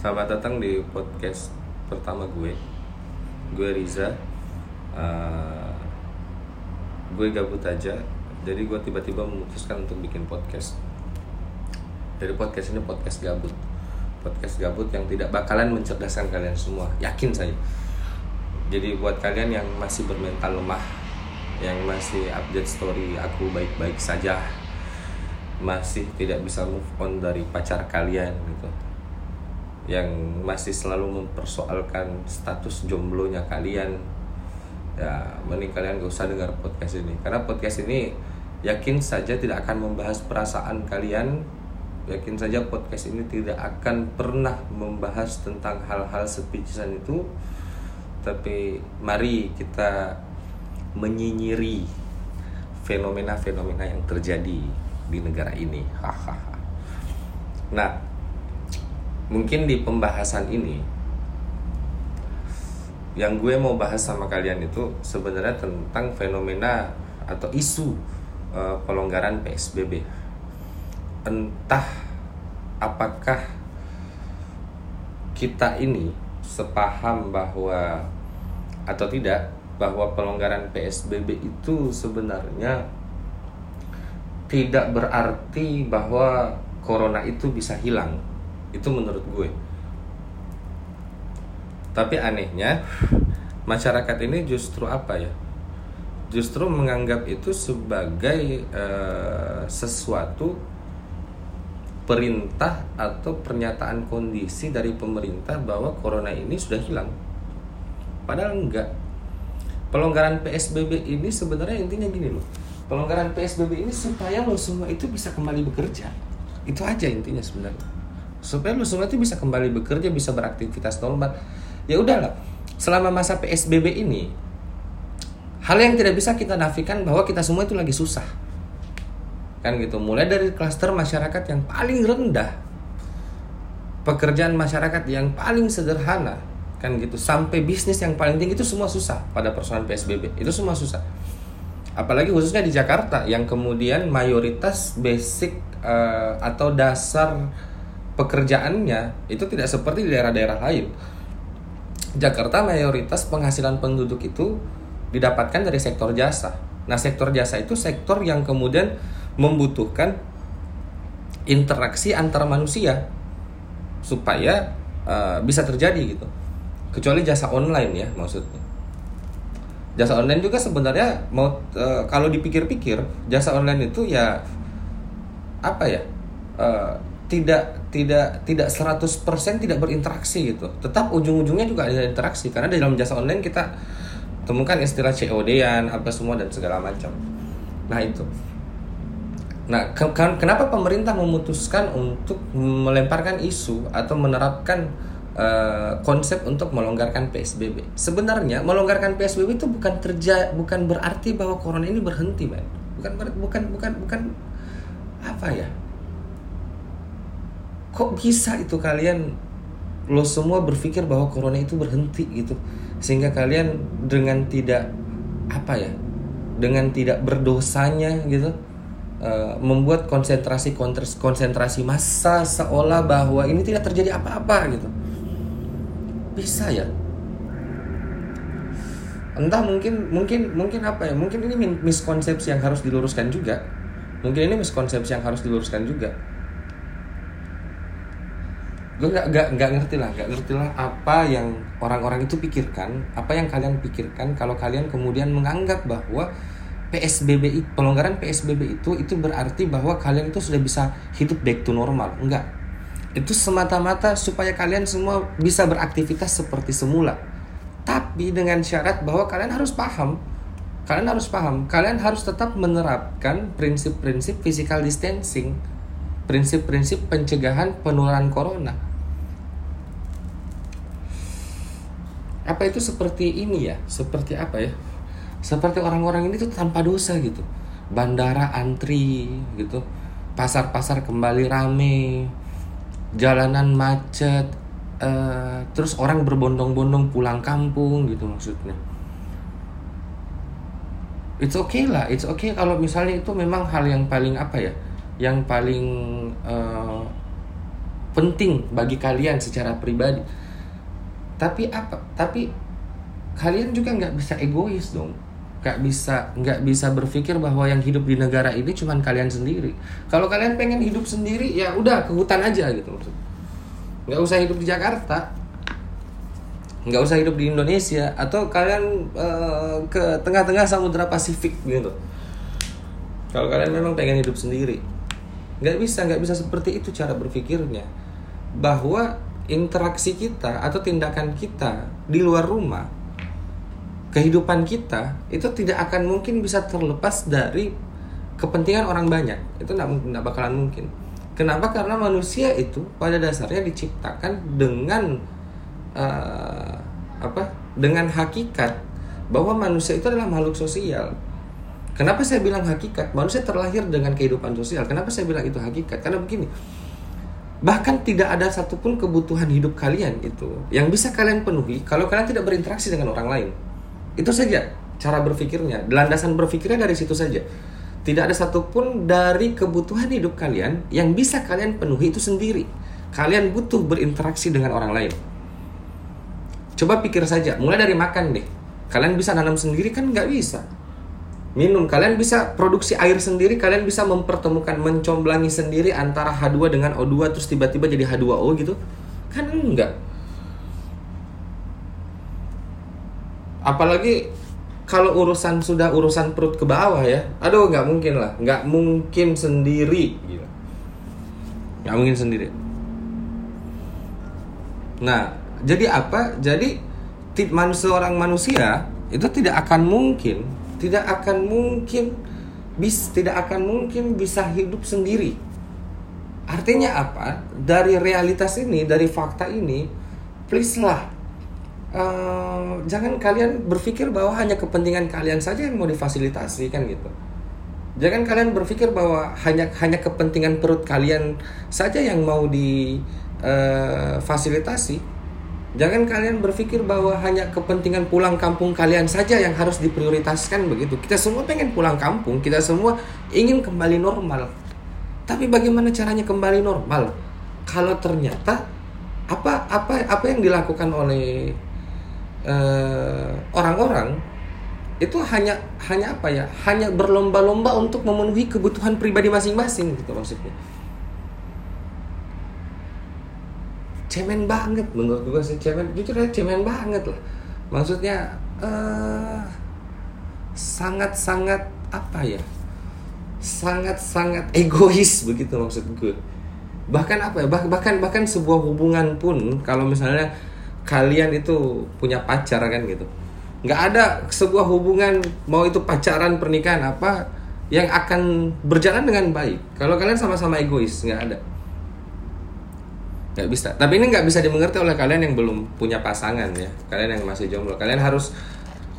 Selamat datang di podcast pertama gue. Gue Riza. Uh, gue gabut aja. Jadi gue tiba-tiba memutuskan untuk bikin podcast. Jadi podcast ini podcast gabut. Podcast gabut yang tidak bakalan mencerdaskan kalian semua. Yakin saya. Jadi buat kalian yang masih bermental lemah, yang masih update story aku baik-baik saja, masih tidak bisa move on dari pacar kalian gitu yang masih selalu mempersoalkan status jomblonya kalian. Ya mending kalian gak usah dengar podcast ini. Karena podcast ini yakin saja tidak akan membahas perasaan kalian. Yakin saja podcast ini tidak akan pernah membahas tentang hal-hal sepicisan itu. Tapi mari kita menyinyiri fenomena-fenomena yang terjadi di negara ini. Hahaha nah mungkin di pembahasan ini yang gue mau bahas sama kalian itu sebenarnya tentang fenomena atau isu uh, pelonggaran PSBB. Entah apakah kita ini sepaham bahwa atau tidak bahwa pelonggaran PSBB itu sebenarnya tidak berarti bahwa corona itu bisa hilang itu menurut gue. Tapi anehnya masyarakat ini justru apa ya? Justru menganggap itu sebagai uh, sesuatu perintah atau pernyataan kondisi dari pemerintah bahwa corona ini sudah hilang. Padahal enggak. Pelonggaran PSBB ini sebenarnya intinya gini loh. Pelonggaran PSBB ini supaya lo semua itu bisa kembali bekerja. Itu aja intinya sebenarnya supaya lu semua itu bisa kembali bekerja bisa beraktivitas normal. Ya udahlah. Selama masa psbb ini hal yang tidak bisa kita nafikan bahwa kita semua itu lagi susah. Kan gitu. Mulai dari klaster masyarakat yang paling rendah pekerjaan masyarakat yang paling sederhana kan gitu. Sampai bisnis yang paling tinggi itu semua susah pada persoalan psbb itu semua susah. Apalagi khususnya di Jakarta yang kemudian mayoritas basic uh, atau dasar pekerjaannya itu tidak seperti di daerah-daerah lain. Jakarta mayoritas penghasilan penduduk itu didapatkan dari sektor jasa. Nah, sektor jasa itu sektor yang kemudian membutuhkan interaksi antar manusia supaya uh, bisa terjadi gitu. Kecuali jasa online ya maksudnya. Jasa online juga sebenarnya mau uh, kalau dipikir-pikir jasa online itu ya apa ya? Uh, tidak tidak tidak 100% tidak berinteraksi gitu. Tetap ujung-ujungnya juga ada interaksi karena di dalam jasa online kita temukan istilah COD-an apa semua dan segala macam. Nah, itu. Nah, ke kenapa pemerintah memutuskan untuk melemparkan isu atau menerapkan uh, konsep untuk melonggarkan PSBB? Sebenarnya melonggarkan PSBB itu bukan terja bukan berarti bahwa corona ini berhenti, man. Bukan bukan bukan bukan apa ya? Kok bisa itu kalian lo semua berpikir bahwa corona itu berhenti gitu. Sehingga kalian dengan tidak apa ya dengan tidak berdosanya gitu uh, membuat konsentrasi konsentrasi massa seolah bahwa ini tidak terjadi apa-apa gitu. Bisa ya? Entah mungkin mungkin mungkin apa ya mungkin ini miskonsepsi yang harus diluruskan juga. Mungkin ini miskonsepsi yang harus diluruskan juga gue nggak nggak nggak ngerti lah nggak ngerti lah apa yang orang-orang itu pikirkan apa yang kalian pikirkan kalau kalian kemudian menganggap bahwa PSBB pelonggaran PSBB itu itu berarti bahwa kalian itu sudah bisa hidup back to normal. Enggak itu semata-mata supaya kalian semua bisa beraktivitas seperti semula. Tapi dengan syarat bahwa kalian harus paham kalian harus paham kalian harus tetap menerapkan prinsip-prinsip physical distancing prinsip-prinsip pencegahan penularan corona apa itu seperti ini ya? Seperti apa ya? Seperti orang-orang ini tuh tanpa dosa gitu. Bandara antri gitu. Pasar-pasar kembali rame. Jalanan macet. Uh, terus orang berbondong-bondong pulang kampung gitu maksudnya. It's okay lah it's okay kalau misalnya itu memang hal yang paling apa ya? Yang paling uh, penting bagi kalian secara pribadi tapi apa? Tapi kalian juga nggak bisa egois dong. Nggak bisa nggak bisa berpikir bahwa yang hidup di negara ini cuma kalian sendiri. Kalau kalian pengen hidup sendiri ya udah ke hutan aja gitu nggak usah hidup di Jakarta. Nggak usah hidup di Indonesia. Atau kalian uh, ke tengah-tengah Samudra Pasifik gitu. Kalau kalian memang pengen hidup sendiri. Nggak bisa nggak bisa seperti itu cara berpikirnya. Bahwa interaksi kita atau tindakan kita di luar rumah kehidupan kita itu tidak akan mungkin bisa terlepas dari kepentingan orang banyak. Itu tidak bakalan mungkin. Kenapa? Karena manusia itu pada dasarnya diciptakan dengan uh, apa? Dengan hakikat bahwa manusia itu adalah makhluk sosial. Kenapa saya bilang hakikat? Manusia terlahir dengan kehidupan sosial. Kenapa saya bilang itu hakikat? Karena begini bahkan tidak ada satupun kebutuhan hidup kalian itu yang bisa kalian penuhi kalau kalian tidak berinteraksi dengan orang lain itu saja cara berpikirnya. Landasan berpikirnya dari situ saja. Tidak ada satupun dari kebutuhan hidup kalian yang bisa kalian penuhi itu sendiri. Kalian butuh berinteraksi dengan orang lain. Coba pikir saja, mulai dari makan deh. Kalian bisa nanam sendiri kan nggak bisa. Minum, kalian bisa produksi air sendiri, kalian bisa mempertemukan, mencomblangi sendiri antara H2 dengan O2 terus tiba-tiba jadi H2O gitu. Kan enggak. Apalagi kalau urusan sudah urusan perut ke bawah ya aduh nggak mungkin lah. Nggak mungkin sendiri gitu. nggak mungkin sendiri. Nah jadi apa? Jadi seorang manusia itu tidak akan mungkin tidak akan mungkin bis tidak akan mungkin bisa hidup sendiri artinya apa dari realitas ini dari fakta ini please lah uh, jangan kalian berpikir bahwa hanya kepentingan kalian saja yang mau difasilitasi kan gitu. Jangan kalian berpikir bahwa hanya hanya kepentingan perut kalian saja yang mau difasilitasi. Eh, uh, Jangan kalian berpikir bahwa hanya kepentingan pulang kampung kalian saja yang harus diprioritaskan begitu. Kita semua pengen pulang kampung, kita semua ingin kembali normal. Tapi bagaimana caranya kembali normal? Kalau ternyata apa apa apa yang dilakukan oleh Eh, orang-orang itu hanya hanya apa ya hanya berlomba-lomba untuk memenuhi kebutuhan pribadi masing-masing gitu maksudnya cemen banget menurut gue sih cemen jujur aja cemen banget lah. Maksudnya uh, sangat-sangat apa ya? Sangat-sangat egois begitu maksud gue bahkan apa ya? Bah bahkan bahkan sebuah hubungan pun kalau misalnya kalian itu punya pacar kan gitu. Nggak ada sebuah hubungan mau itu pacaran pernikahan apa yang akan berjalan dengan baik. Kalau kalian sama-sama egois nggak ada nggak bisa tapi ini nggak bisa dimengerti oleh kalian yang belum punya pasangan ya kalian yang masih jomblo kalian harus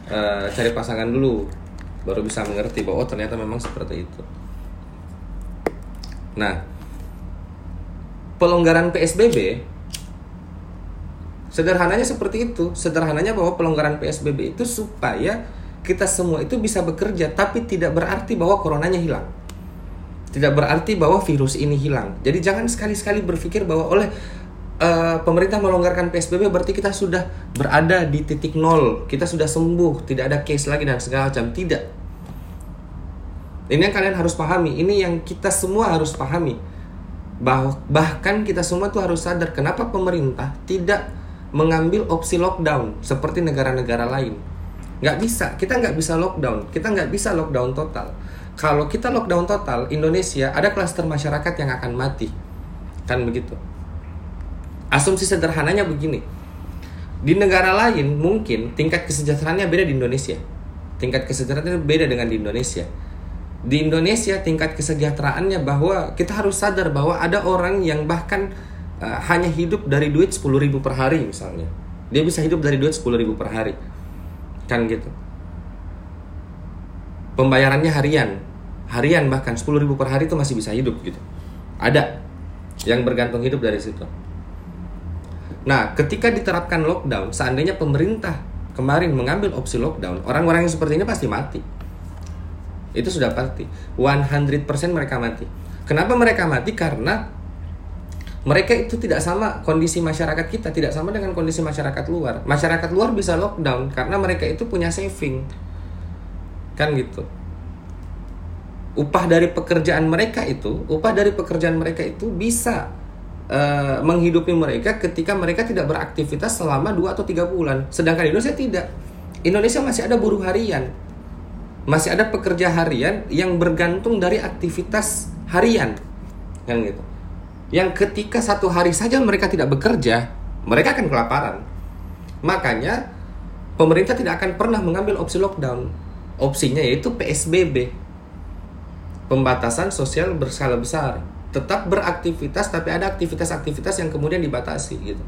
uh, cari pasangan dulu baru bisa mengerti bahwa oh ternyata memang seperti itu nah pelonggaran PSBB Sederhananya seperti itu. Sederhananya bahwa pelonggaran PSBB itu supaya kita semua itu bisa bekerja, tapi tidak berarti bahwa coronanya hilang. Tidak berarti bahwa virus ini hilang. Jadi jangan sekali-sekali berpikir bahwa oleh uh, pemerintah melonggarkan PSBB berarti kita sudah berada di titik nol, kita sudah sembuh, tidak ada case lagi dan segala macam. Tidak. Ini yang kalian harus pahami. Ini yang kita semua harus pahami. Bah bahkan kita semua tuh harus sadar kenapa pemerintah tidak mengambil opsi lockdown seperti negara-negara lain. Nggak bisa, kita nggak bisa lockdown, kita nggak bisa lockdown total. Kalau kita lockdown total, Indonesia ada klaster masyarakat yang akan mati. Kan begitu. Asumsi sederhananya begini. Di negara lain mungkin tingkat kesejahteraannya beda di Indonesia. Tingkat kesejahteraannya beda dengan di Indonesia. Di Indonesia tingkat kesejahteraannya bahwa kita harus sadar bahwa ada orang yang bahkan uh, hanya hidup dari duit 10 ribu per hari misalnya dia bisa hidup dari duit 10 ribu per hari kan gitu pembayarannya harian. Harian bahkan 10 ribu per hari itu masih bisa hidup gitu. Ada yang bergantung hidup dari situ. Nah ketika diterapkan lockdown seandainya pemerintah kemarin mengambil opsi lockdown orang-orang yang seperti ini pasti mati. Itu sudah pasti. 100% mereka mati. Kenapa mereka mati? Karena mereka itu tidak sama kondisi masyarakat kita tidak sama dengan kondisi masyarakat luar. Masyarakat luar bisa lockdown karena mereka itu punya saving kan gitu. Upah dari pekerjaan mereka itu upah dari pekerjaan mereka itu bisa uh, menghidupi mereka ketika mereka tidak beraktivitas selama 2 atau tiga bulan. Sedangkan Indonesia tidak. Indonesia masih ada buruh harian. Masih ada pekerja harian yang bergantung dari aktivitas harian. Kan gitu. Yang ketika satu hari saja mereka tidak bekerja, mereka akan kelaparan. Makanya pemerintah tidak akan pernah mengambil opsi lockdown. Opsinya yaitu PSBB. Pembatasan sosial berskala besar. Tetap beraktivitas tapi ada aktivitas-aktivitas yang kemudian dibatasi gitu.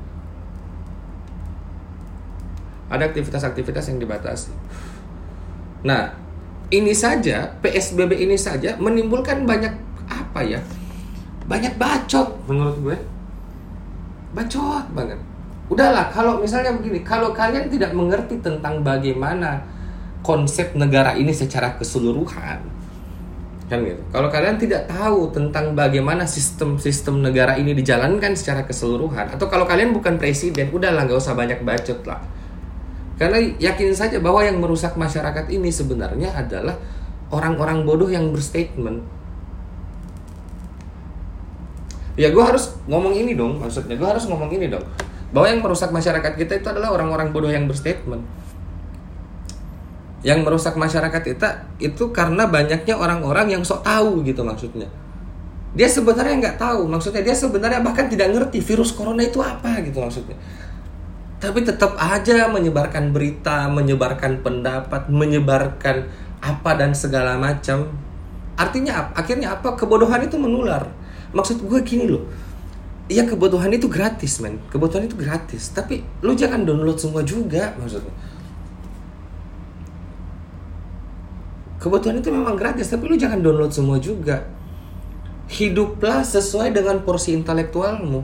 Ada aktivitas-aktivitas yang dibatasi. Nah, ini saja PSBB ini saja menimbulkan banyak apa ya? banyak bacot menurut gue bacot banget udahlah kalau misalnya begini kalau kalian tidak mengerti tentang bagaimana konsep negara ini secara keseluruhan. Kan gitu. Kalau kalian tidak tahu tentang bagaimana sistem-sistem negara ini dijalankan secara keseluruhan atau kalau kalian bukan presiden udahlah nggak usah banyak bacot lah. Karena yakin saja bahwa yang merusak masyarakat ini sebenarnya adalah orang-orang bodoh yang berstatement. Ya gue harus ngomong ini dong maksudnya. Gue harus ngomong ini dong. Bahwa yang merusak masyarakat kita itu adalah orang-orang bodoh yang berstatement yang merusak masyarakat kita itu karena banyaknya orang-orang yang sok tahu gitu maksudnya. Dia sebenarnya nggak tahu maksudnya dia sebenarnya bahkan tidak ngerti virus corona itu apa gitu maksudnya. Tapi tetap aja menyebarkan berita menyebarkan pendapat menyebarkan apa dan segala macam. Artinya akhirnya apa? Kebodohan itu menular. Maksud gue gini loh. Ya kebutuhan itu gratis men. Kebutuhan itu gratis. Tapi lu jangan download semua juga maksudnya kebutuhan itu memang gratis tapi lu jangan download semua juga. Hiduplah sesuai dengan porsi intelektualmu.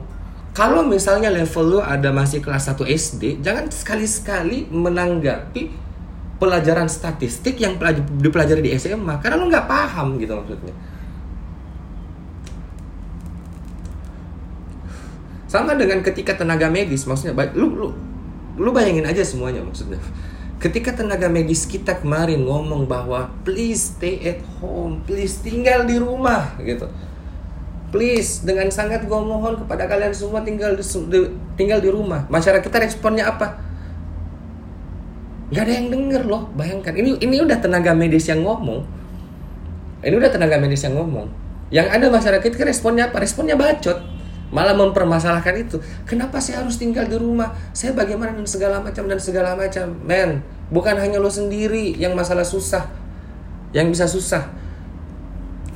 Kalau misalnya level lu ada masih kelas 1 SD jangan sekali-sekali menanggapi pelajaran statistik yang dipelajari di SMA karena lu nggak paham gitu maksudnya. Sama dengan ketika tenaga medis, maksudnya lu lu lu bayangin aja semuanya maksudnya. Ketika tenaga medis kita kemarin ngomong bahwa please stay at home, please tinggal di rumah gitu. Please dengan sangat gue mohon kepada kalian semua tinggal di, tinggal di rumah. Masyarakat kita responnya apa? Gak ada yang denger loh, bayangkan. Ini ini udah tenaga medis yang ngomong. Ini udah tenaga medis yang ngomong. Yang ada masyarakat kita responnya apa? Responnya bacot malah mempermasalahkan itu. Kenapa saya harus tinggal di rumah? Saya bagaimana dan segala macam dan segala macam. Men bukan hanya lo sendiri yang masalah susah yang bisa susah.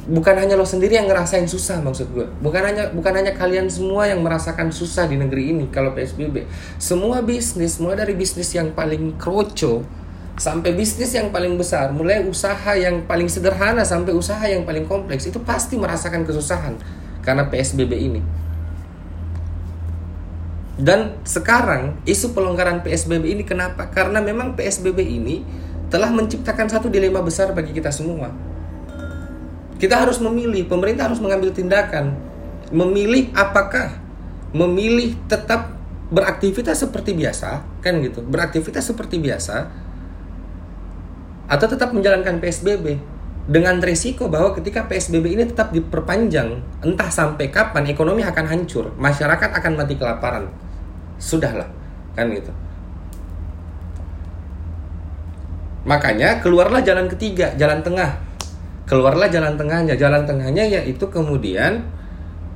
Bukan hanya lo sendiri yang ngerasain susah maksud gue bukan hanya bukan hanya kalian semua yang merasakan susah di negeri ini kalau psbb semua bisnis mulai dari bisnis yang paling kroco sampai bisnis yang paling besar mulai usaha yang paling sederhana sampai usaha yang paling kompleks itu pasti merasakan kesusahan karena psbb ini dan sekarang isu pelonggaran PSBB ini kenapa? Karena memang PSBB ini telah menciptakan satu dilema besar bagi kita semua. Kita harus memilih, pemerintah harus mengambil tindakan. Memilih apakah memilih tetap beraktivitas seperti biasa, kan gitu. Beraktivitas seperti biasa atau tetap menjalankan PSBB dengan risiko bahwa ketika PSBB ini tetap diperpanjang, entah sampai kapan ekonomi akan hancur, masyarakat akan mati kelaparan. Sudahlah kan gitu. Makanya keluarlah jalan ketiga jalan tengah. Keluarlah jalan tengahnya. Jalan tengahnya yaitu kemudian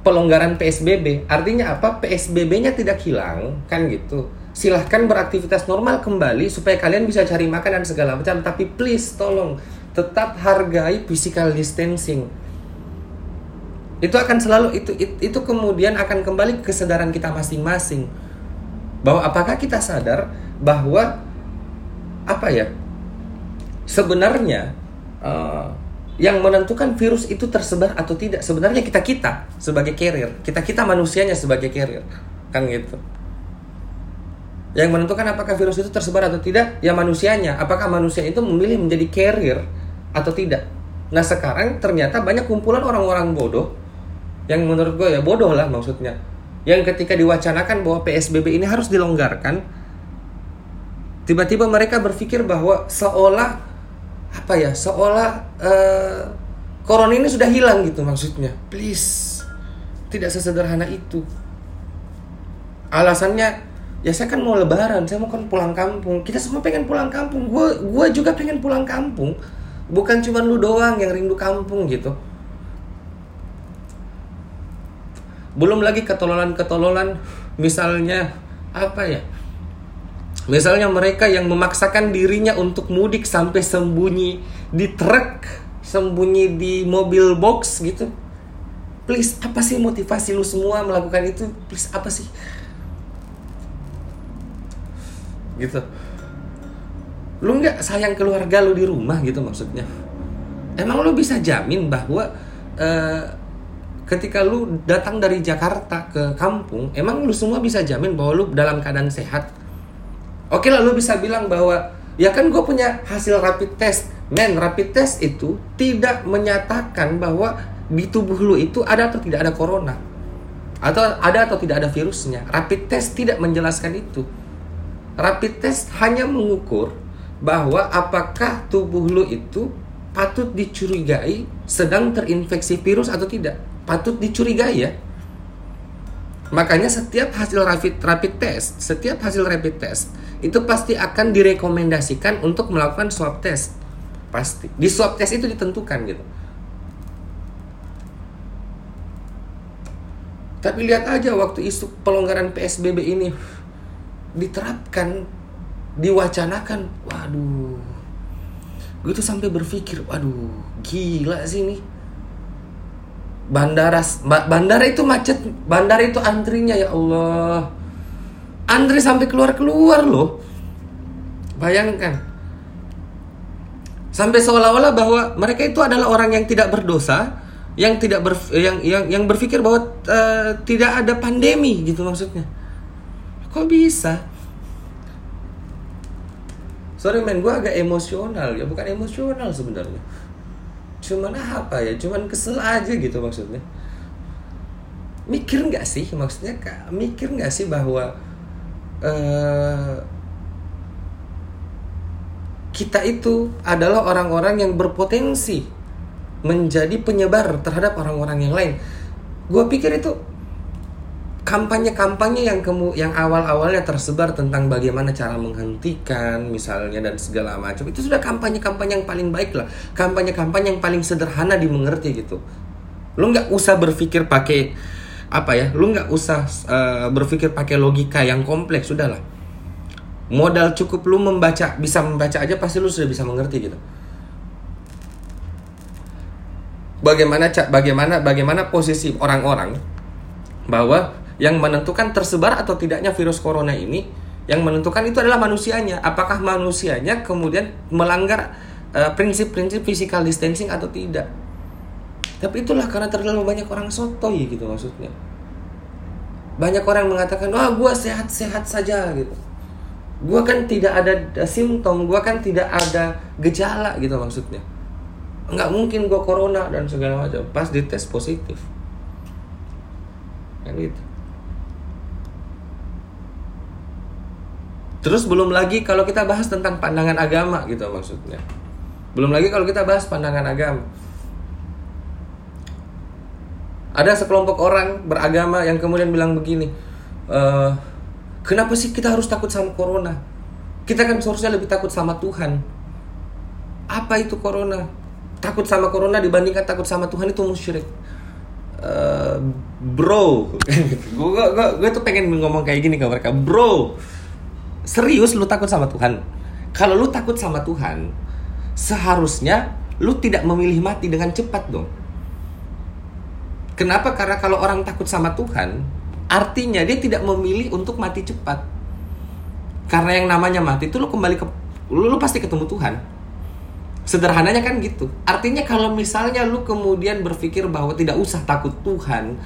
pelonggaran PSBB artinya apa? PSBB-nya tidak hilang kan gitu. Silahkan beraktivitas normal kembali supaya kalian bisa cari makan dan segala macam. Tapi please tolong tetap hargai physical distancing. Itu akan selalu itu itu, kemudian akan kembali ke kesadaran kita masing-masing. Bahwa apakah kita sadar bahwa apa ya sebenarnya uh, yang menentukan virus itu tersebar atau tidak sebenarnya kita kita sebagai carrier kita kita manusianya sebagai carrier kan gitu. Yang menentukan apakah virus itu tersebar atau tidak ya manusianya. Apakah manusia itu memilih menjadi carrier atau tidak? Nah sekarang ternyata banyak kumpulan orang-orang bodoh yang menurut gue ya bodoh lah maksudnya. Yang ketika diwacanakan bahwa PSBB ini harus dilonggarkan tiba-tiba mereka berpikir bahwa seolah apa ya seolah uh, corona ini sudah hilang gitu maksudnya. Please tidak sesederhana itu. Alasannya ya saya kan mau lebaran saya mau kan pulang kampung. Kita semua pengen pulang kampung. Gue gue juga pengen pulang kampung bukan cuma lu doang yang rindu kampung gitu. Belum lagi ketololan-ketololan misalnya apa ya? Misalnya mereka yang memaksakan dirinya untuk mudik sampai sembunyi di truk sembunyi di mobil box gitu. Please apa sih motivasi lu semua melakukan itu? Please apa sih? Gitu lu nggak sayang keluarga lu di rumah gitu maksudnya? Emang lu bisa jamin bahwa uh, ketika lu datang dari Jakarta ke kampung emang lu semua bisa jamin bahwa lu dalam keadaan sehat? Oke lah lu bisa bilang bahwa ya kan gue punya hasil rapid test. Men rapid test itu tidak menyatakan bahwa di tubuh lu itu ada atau tidak ada corona. Atau ada atau tidak ada virusnya. Rapid test tidak menjelaskan itu. Rapid test hanya mengukur bahwa apakah tubuh lu itu patut dicurigai sedang terinfeksi virus atau tidak. Patut dicurigai ya. Makanya setiap hasil rapid rapid test, setiap hasil rapid test itu pasti akan direkomendasikan untuk melakukan swab test. Pasti. Di swab test itu ditentukan gitu. Tapi lihat aja waktu isu pelonggaran PSBB ini diterapkan diwacanakan waduh gue tuh sampai berpikir waduh gila sih nih bandara bandara itu macet bandara itu antrinya ya Allah. Antri sampai keluar keluar loh. Bayangkan. Sampai seolah-olah bahwa mereka itu adalah orang yang tidak berdosa yang tidak ber, yang yang yang berpikir bahwa uh, tidak ada pandemi gitu maksudnya. Kok bisa sorry men gue agak emosional ya. Bukan emosional sebenarnya. Cuman apa ya? Cuman kesel aja gitu maksudnya. Mikir nggak sih? Maksudnya kak mikir nggak sih bahwa uh, kita itu adalah orang-orang yang berpotensi menjadi penyebar terhadap orang-orang yang lain. Gue pikir itu kampanye-kampanye yang kemu yang awal-awalnya tersebar tentang bagaimana cara menghentikan misalnya dan segala macam. Itu sudah kampanye-kampanye yang paling baik lah. Kampanye-kampanye yang paling sederhana dimengerti gitu. Lu nggak usah berpikir pakai apa ya lu nggak usah uh, berpikir pakai logika yang kompleks sudahlah. Modal cukup lu membaca bisa membaca aja pasti lu sudah bisa mengerti gitu. Bagaimana bagaimana bagaimana posisi orang-orang bahwa yang menentukan tersebar atau tidaknya virus corona ini yang menentukan itu adalah manusianya. Apakah manusianya kemudian melanggar uh, prinsip-prinsip physical distancing atau tidak? Tapi itulah karena terlalu banyak orang soto ya gitu maksudnya. Banyak orang mengatakan wah gue sehat-sehat saja gitu. Gue kan tidak ada simptom gue kan tidak ada gejala gitu maksudnya. Nggak mungkin gue corona dan segala macam. Pas dites positif. Kan gitu Terus belum lagi kalau kita bahas tentang pandangan agama gitu maksudnya. Belum lagi kalau kita bahas pandangan agama. Ada sekelompok orang beragama yang kemudian bilang begini, e, kenapa sih kita harus takut sama corona? Kita kan seharusnya lebih takut sama Tuhan. Apa itu corona? Takut sama corona dibandingkan takut sama Tuhan itu musyrik. Uh, bro, gue tuh pengen ngomong kayak gini ke mereka, bro serius lu takut sama Tuhan? Kalau lu takut sama Tuhan seharusnya lu tidak memilih mati dengan cepat dong. Kenapa? Karena kalau orang takut sama Tuhan artinya dia tidak memilih untuk mati cepat. Karena yang namanya mati itu lu kembali ke lu, lu pasti ketemu Tuhan. Sederhananya kan gitu. Artinya kalau misalnya lu kemudian berpikir bahwa tidak usah takut Tuhan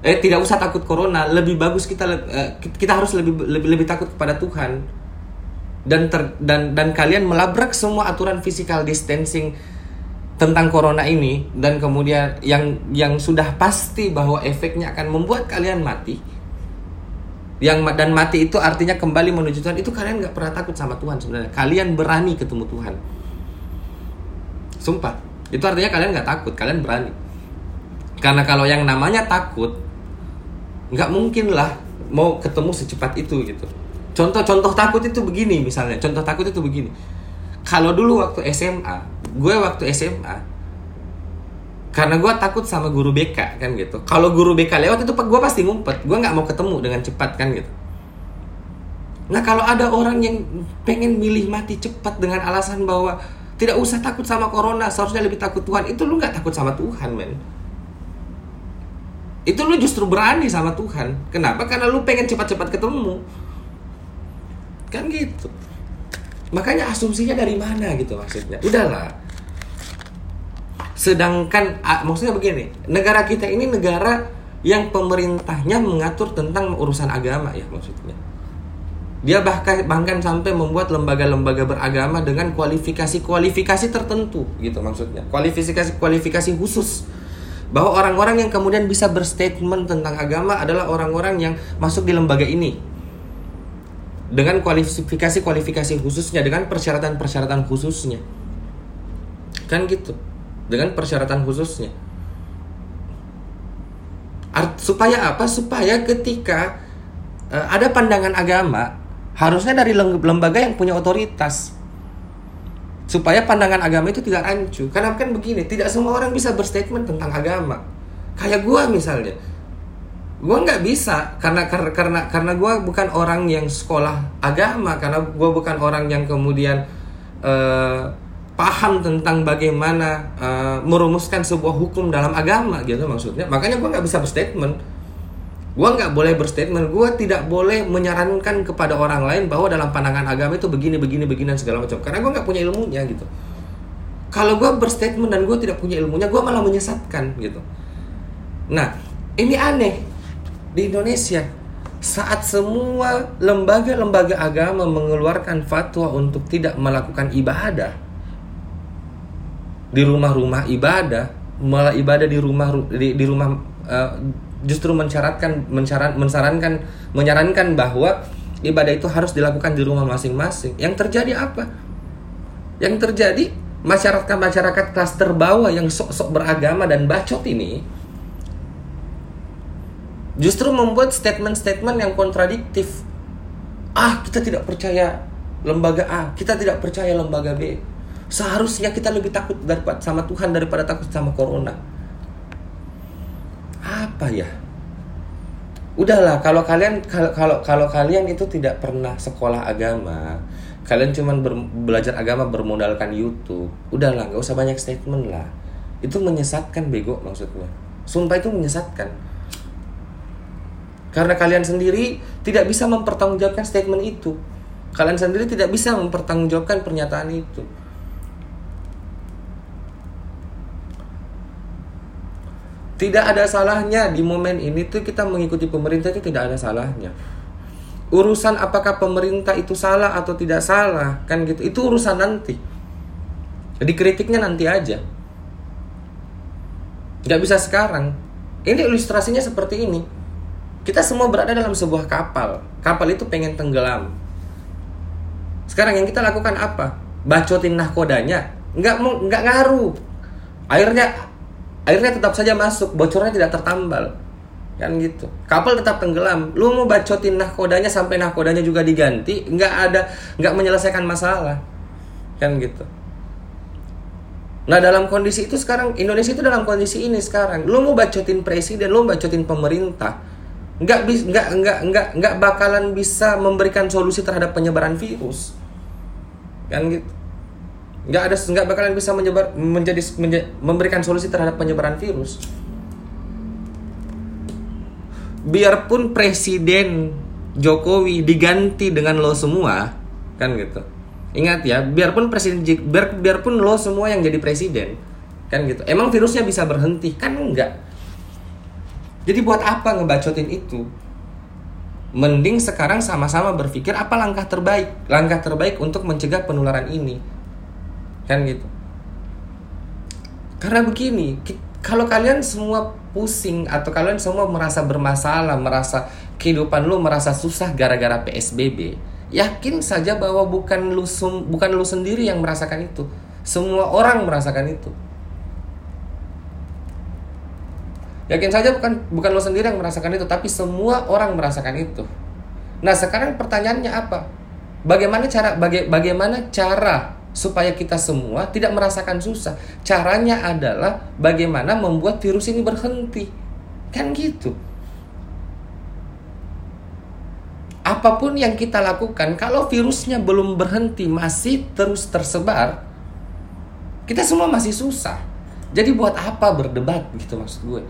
eh tidak usah takut corona. Lebih bagus kita uh, kita harus lebih lebih lebih takut kepada Tuhan. Dan ter, dan dan kalian melabrak semua aturan physical distancing tentang corona ini. Dan kemudian yang yang sudah pasti bahwa efeknya akan membuat kalian mati. Yang dan mati itu artinya kembali menuju Tuhan. Itu kalian nggak pernah takut sama Tuhan sebenarnya. Kalian berani ketemu Tuhan. Sumpah. Itu artinya kalian nggak takut. Kalian berani. Karena kalau yang namanya takut nggak mungkin lah mau ketemu secepat itu gitu. Contoh-contoh takut itu begini misalnya contoh takut itu begini. Kalau dulu waktu SMA gue waktu SMA karena gue takut sama guru BK kan gitu. Kalau guru BK lewat itu gue pasti ngumpet. Gue nggak mau ketemu dengan cepat kan gitu. Nah kalau ada orang yang pengen milih mati cepat dengan alasan bahwa tidak usah takut sama corona seharusnya lebih takut Tuhan itu lu nggak takut sama Tuhan men itu lu justru berani sama Tuhan. Kenapa? Karena lu pengen cepat-cepat ketemu. Kan gitu. Makanya asumsinya dari mana gitu maksudnya? Udahlah. Sedangkan maksudnya begini, negara kita ini negara yang pemerintahnya mengatur tentang urusan agama ya maksudnya. Dia bahkan bahkan sampai membuat lembaga-lembaga beragama dengan kualifikasi-kualifikasi tertentu gitu maksudnya. Kualifikasi-kualifikasi khusus bahwa orang-orang yang kemudian bisa berstatement tentang agama adalah orang-orang yang masuk di lembaga ini dengan kualifikasi-kualifikasi khususnya dengan persyaratan-persyaratan khususnya kan gitu dengan persyaratan khususnya. Art, supaya apa? Supaya ketika uh, ada pandangan agama harusnya dari lembaga yang punya otoritas. Supaya pandangan agama itu tidak rancu. Karena kan begini, tidak semua orang bisa berstatement tentang agama. Kayak gua misalnya. Gua nggak bisa karena karena karena gua bukan orang yang sekolah agama, karena gua bukan orang yang kemudian uh, paham tentang bagaimana uh, merumuskan sebuah hukum dalam agama gitu maksudnya makanya gue nggak bisa berstatement gue nggak boleh berstatement. Gue tidak boleh menyarankan kepada orang lain bahwa dalam pandangan agama itu begini begini begini dan segala macam. Karena gue nggak punya ilmunya gitu. Kalau gue berstatement dan gue tidak punya ilmunya gue malah menyesatkan gitu. Nah ini aneh. Di Indonesia saat semua lembaga-lembaga agama mengeluarkan fatwa untuk tidak melakukan ibadah di rumah-rumah ibadah malah ibadah di rumah di, di rumah uh, justru mensyaratkan mensaran, mensarankan menyarankan bahwa ibadah itu harus dilakukan di rumah masing-masing. Yang terjadi apa? Yang terjadi masyarakat masyarakat kelas terbawah yang sok-sok beragama dan bacot ini justru membuat statement-statement yang kontradiktif. Ah, kita tidak percaya lembaga A, kita tidak percaya lembaga B. Seharusnya kita lebih takut daripada sama Tuhan daripada takut sama corona. Apa ya? Udahlah, kalau kalian kalau kalau kalau kalian itu tidak pernah sekolah agama, kalian cuma belajar agama bermodalkan YouTube. Udahlah, nggak usah banyak statement lah. Itu menyesatkan bego maksudnya. Sumpah itu menyesatkan. Karena kalian sendiri tidak bisa mempertanggungjawabkan statement itu. Kalian sendiri tidak bisa mempertanggungjawabkan pernyataan itu. Tidak ada salahnya di momen ini tuh kita mengikuti pemerintah itu tidak ada salahnya. Urusan apakah pemerintah itu salah atau tidak salah kan gitu itu urusan nanti. Jadi kritiknya nanti aja. Gak bisa sekarang. Ini ilustrasinya seperti ini. Kita semua berada dalam sebuah kapal. Kapal itu pengen tenggelam. Sekarang yang kita lakukan apa? Bacotin nahkodanya. Nggak nggak ngaruh. Airnya airnya tetap saja masuk bocornya tidak tertambal. Kan gitu. Kapal tetap tenggelam. Lu mau bacotin nahkodanya sampai nahkodanya juga diganti nggak ada nggak menyelesaikan masalah. Kan gitu. Nah dalam kondisi itu sekarang Indonesia itu dalam kondisi ini sekarang. Lu mau bacotin presiden lu mau bacotin pemerintah nggak bis nggak nggak nggak nggak bakalan bisa memberikan solusi terhadap penyebaran virus. Kan gitu nggak ada nggak bakalan bisa menyebar menjadi menje, memberikan solusi terhadap penyebaran virus. Biarpun presiden Jokowi diganti dengan lo semua kan gitu. Ingat ya biarpun presiden biar biarpun lo semua yang jadi presiden kan gitu. Emang virusnya bisa berhenti? Kan enggak jadi buat apa ngebacotin itu? Mending sekarang sama-sama berpikir apa langkah terbaik langkah terbaik untuk mencegah penularan ini kan gitu karena begini kalau kalian semua pusing atau kalian semua merasa bermasalah merasa kehidupan lu merasa susah gara-gara PSBB, yakin saja bahwa bukan lu bukan lu sendiri yang merasakan itu. Semua orang merasakan itu. Yakin saja bukan bukan lo sendiri yang merasakan itu, tapi semua orang merasakan itu. Nah, sekarang pertanyaannya apa? Bagaimana cara baga, bagaimana cara supaya kita semua tidak merasakan susah? Caranya adalah bagaimana membuat virus ini berhenti. Kan gitu. Apa pun yang kita lakukan, kalau virusnya belum berhenti, masih terus tersebar, kita semua masih susah. Jadi buat apa berdebat gitu maksud gue?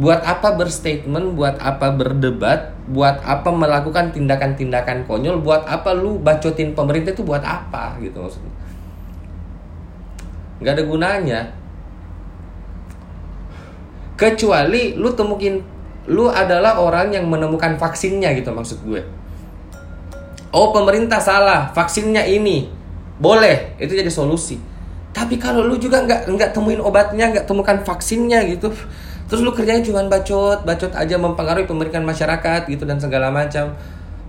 Buat apa berstatement, buat apa berdebat, buat apa melakukan tindakan-tindakan konyol, buat apa lu bacotin pemerintah itu buat apa gitu maksudnya. Gak ada gunanya. Kecuali lu temukin lu adalah orang yang menemukan vaksinnya gitu maksud gue. Oh pemerintah salah, vaksinnya ini boleh, itu jadi solusi. Tapi kalau lu juga nggak nggak temuin obatnya, nggak temukan vaksinnya gitu, Terus lu kerjanya cuma bacot, bacot aja mempengaruhi pemerintahan masyarakat gitu dan segala macam.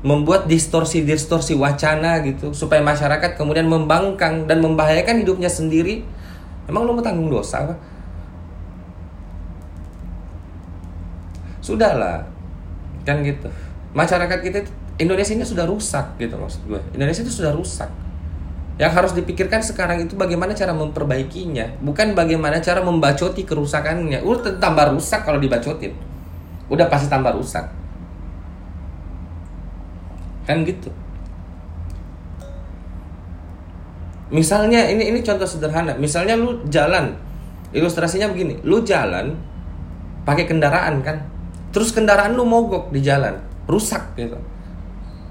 Membuat distorsi-distorsi wacana gitu supaya masyarakat kemudian membangkang dan membahayakan hidupnya sendiri. Emang lu mau tanggung dosa apa? Sudahlah. Kan gitu. Masyarakat kita Indonesia ini sudah rusak gitu maksud gue. Indonesia itu sudah rusak yang harus dipikirkan sekarang itu bagaimana cara memperbaikinya, bukan bagaimana cara membacoti kerusakannya. Udah tambah rusak kalau dibacotin. Udah pasti tambah rusak. Kan gitu. Misalnya ini ini contoh sederhana. Misalnya lu jalan. Ilustrasinya begini, lu jalan pakai kendaraan kan. Terus kendaraan lu mogok di jalan, rusak gitu.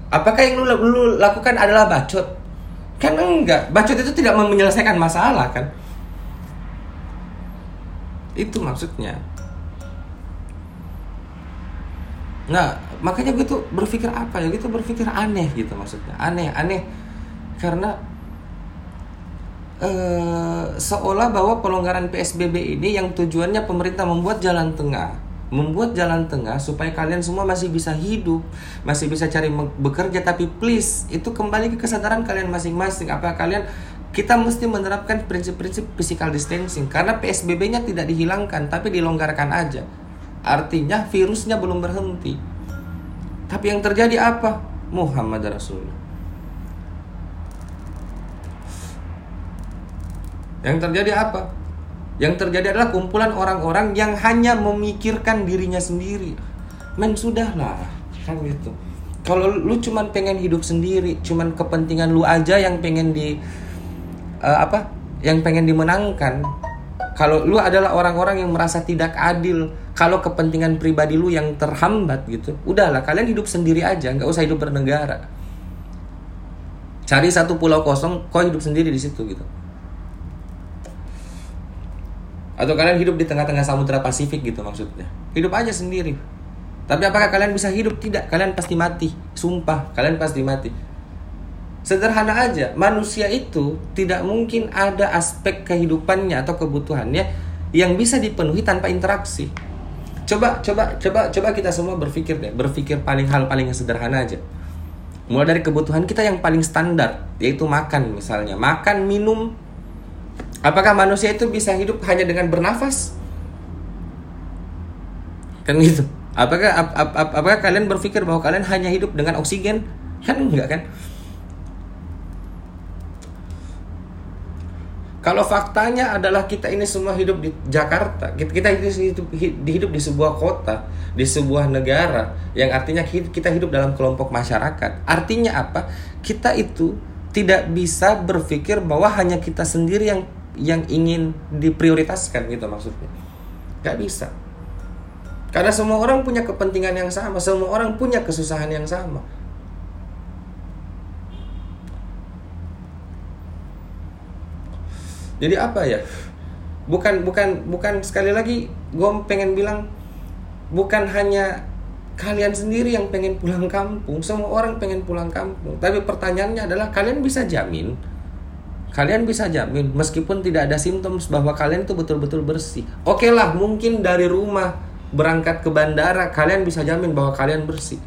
Apakah yang lu, lu lakukan adalah bacot? Kan enggak, bacot itu tidak menyelesaikan masalah kan. Itu maksudnya. Nah, makanya gue tuh berpikir apa ya? Gitu berpikir aneh gitu maksudnya. Aneh, aneh. Karena eh, seolah bahwa pelonggaran PSBB ini yang tujuannya pemerintah membuat jalan tengah membuat jalan tengah supaya kalian semua masih bisa hidup, masih bisa cari bekerja tapi please itu kembali ke kesadaran kalian masing-masing apa kalian kita mesti menerapkan prinsip-prinsip physical distancing karena PSBB-nya tidak dihilangkan tapi dilonggarkan aja. Artinya virusnya belum berhenti. Tapi yang terjadi apa? Muhammad Rasulullah. Yang terjadi apa? Yang terjadi adalah kumpulan orang-orang yang hanya memikirkan dirinya sendiri. Men sudahlah, kan gitu. Kalau lu cuman pengen hidup sendiri, cuman kepentingan lu aja yang pengen di uh, apa? Yang pengen dimenangkan. Kalau lu adalah orang-orang yang merasa tidak adil, kalau kepentingan pribadi lu yang terhambat gitu, udahlah kalian hidup sendiri aja, nggak usah hidup bernegara. Cari satu pulau kosong, kau hidup sendiri di situ gitu atau kalian hidup di tengah-tengah samudera Pasifik gitu maksudnya. Hidup aja sendiri. Tapi apakah kalian bisa hidup? Tidak, kalian pasti mati. Sumpah, kalian pasti mati. Sederhana aja, manusia itu tidak mungkin ada aspek kehidupannya atau kebutuhannya yang bisa dipenuhi tanpa interaksi. Coba, coba, coba, coba kita semua berpikir deh, berpikir paling hal paling sederhana aja. Mulai dari kebutuhan kita yang paling standar, yaitu makan misalnya, makan, minum, Apakah manusia itu bisa hidup hanya dengan bernafas? Kan gitu. Apakah ap, ap, ap, apakah kalian berpikir bahwa kalian hanya hidup dengan oksigen? Kan enggak kan? Kalau faktanya adalah kita ini semua hidup di Jakarta, kita, kita hidup, hidup di sebuah kota, di sebuah negara, yang artinya kita hidup dalam kelompok masyarakat. Artinya apa? Kita itu tidak bisa berpikir bahwa hanya kita sendiri yang yang ingin diprioritaskan gitu maksudnya. Nggak bisa. Karena semua orang punya kepentingan yang sama semua orang punya kesusahan yang sama. Jadi apa ya? Bukan bukan bukan sekali lagi gue pengen bilang bukan hanya kalian sendiri yang pengen pulang kampung semua orang pengen pulang kampung. Tapi pertanyaannya adalah kalian bisa jamin kalian bisa jamin meskipun tidak ada simptom bahwa kalian itu betul-betul bersih. Oke okay lah, mungkin dari rumah berangkat ke bandara, kalian bisa jamin bahwa kalian bersih.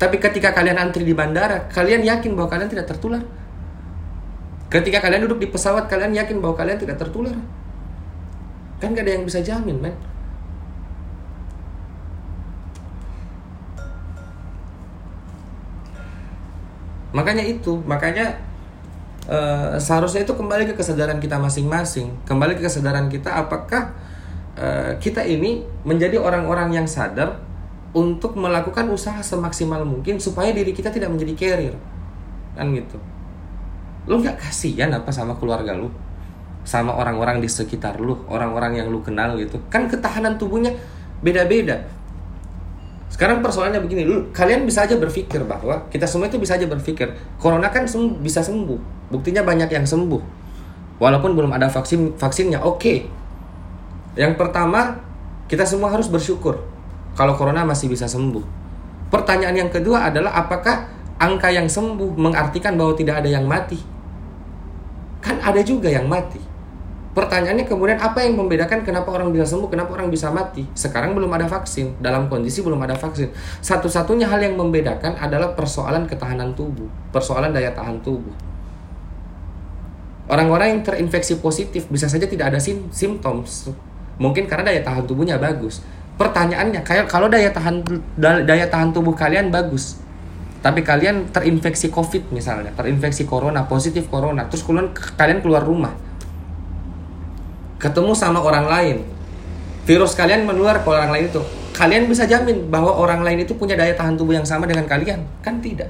Tapi ketika kalian antri di bandara, kalian yakin bahwa kalian tidak tertular. Ketika kalian duduk di pesawat, kalian yakin bahwa kalian tidak tertular. Kan gak ada yang bisa jamin, men. Makanya itu, makanya uh, seharusnya itu kembali ke kesadaran kita masing-masing, kembali ke kesadaran kita apakah uh, kita ini menjadi orang-orang yang sadar untuk melakukan usaha semaksimal mungkin supaya diri kita tidak menjadi carrier, kan gitu. Lu nggak kasihan apa sama keluarga lu, sama orang-orang di sekitar lu, orang-orang yang lu kenal gitu, kan ketahanan tubuhnya beda-beda sekarang persoalannya begini, lu kalian bisa aja berpikir bahwa kita semua itu bisa aja berpikir, corona kan sem bisa sembuh. Buktinya banyak yang sembuh. Walaupun belum ada vaksin vaksinnya, oke. Okay. Yang pertama, kita semua harus bersyukur kalau corona masih bisa sembuh. Pertanyaan yang kedua adalah apakah angka yang sembuh mengartikan bahwa tidak ada yang mati? Kan ada juga yang mati. Pertanyaannya kemudian apa yang membedakan kenapa orang bisa sembuh, kenapa orang bisa mati? Sekarang belum ada vaksin, dalam kondisi belum ada vaksin. Satu-satunya hal yang membedakan adalah persoalan ketahanan tubuh, persoalan daya tahan tubuh. Orang-orang yang terinfeksi positif bisa saja tidak ada sim simptom, mungkin karena daya tahan tubuhnya bagus. Pertanyaannya, kayak kalau daya tahan daya tahan tubuh kalian bagus, tapi kalian terinfeksi COVID misalnya, terinfeksi corona, positif corona, terus kalian kalian keluar rumah, ketemu sama orang lain. Virus kalian menular ke orang lain itu. Kalian bisa jamin bahwa orang lain itu punya daya tahan tubuh yang sama dengan kalian? Kan tidak.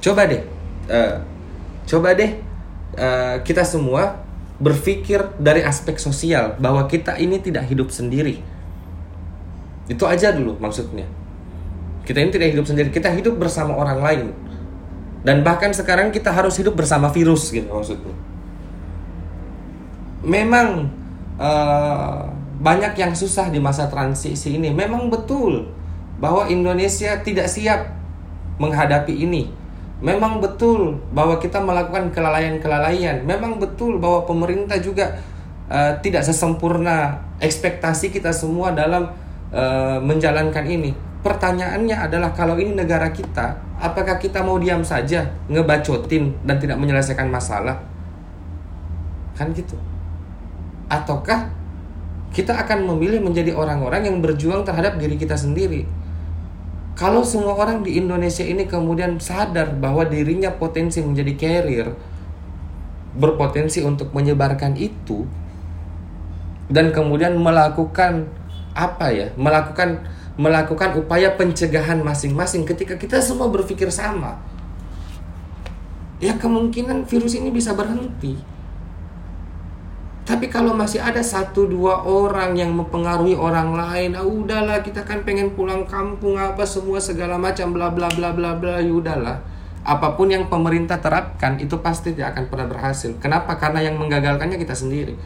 Coba deh uh, coba deh uh, kita semua berpikir dari aspek sosial bahwa kita ini tidak hidup sendiri. Itu aja dulu maksudnya. Kita ini tidak hidup sendiri kita hidup bersama orang lain. Dan bahkan sekarang kita harus hidup bersama virus gitu maksudnya memang uh, banyak yang susah di masa transisi ini. Memang betul bahwa Indonesia tidak siap menghadapi ini. Memang betul bahwa kita melakukan kelalaian-kelalaian. Memang betul bahwa pemerintah juga uh, tidak sesempurna ekspektasi kita semua dalam uh, menjalankan ini. Pertanyaannya adalah kalau ini negara kita, apakah kita mau diam saja ngebacotin dan tidak menyelesaikan masalah? Kan gitu ataukah kita akan memilih menjadi orang-orang yang berjuang terhadap diri kita sendiri. Kalau semua orang di Indonesia ini kemudian sadar bahwa dirinya potensi menjadi carrier, berpotensi untuk menyebarkan itu, dan kemudian melakukan apa ya, melakukan melakukan upaya pencegahan masing-masing ketika kita semua berpikir sama, ya kemungkinan virus ini bisa berhenti. Tapi kalau masih ada satu dua orang yang mempengaruhi orang lain, ah udahlah kita kan pengen pulang kampung apa semua segala macam bla bla bla bla bla, ya udahlah. Apa pun yang pemerintah terapkan itu pasti tidak akan pernah berhasil. Kenapa? Karena yang menggagalkannya kita sendiri.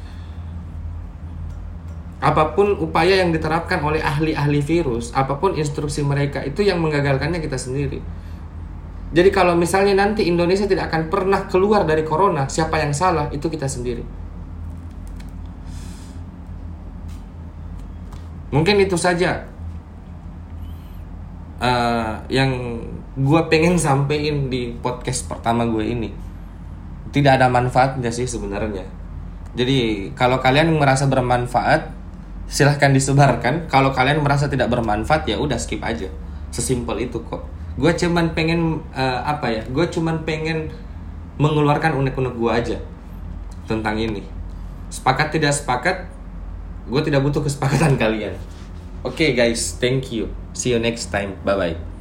Apa pun upaya yang diterapkan oleh ahli-ahli virus, apa pun instruksi mereka itu yang menggagalkannya kita sendiri. Jadi kalau misalnya nanti Indonesia tidak akan pernah keluar dari corona, siapa yang salah? Itu kita sendiri. Mungkin itu saja. Uh, yang gue pengen sampein di podcast pertama gue ini. Tidak ada manfaatnya sih sebenarnya. Jadi kalau kalian merasa bermanfaat silahkan disebarkan. Kalau kalian merasa tidak bermanfaat ya udah skip aja. Sesimpel itu kok. Gue cuman pengen uh, apa ya gue cuman pengen mengeluarkan unek-unek gue aja tentang ini. Sepakat tidak sepakat gue tidak butuh kesepakatan kalian. Oke okay, guys. Thank you. See you next time. Bye bye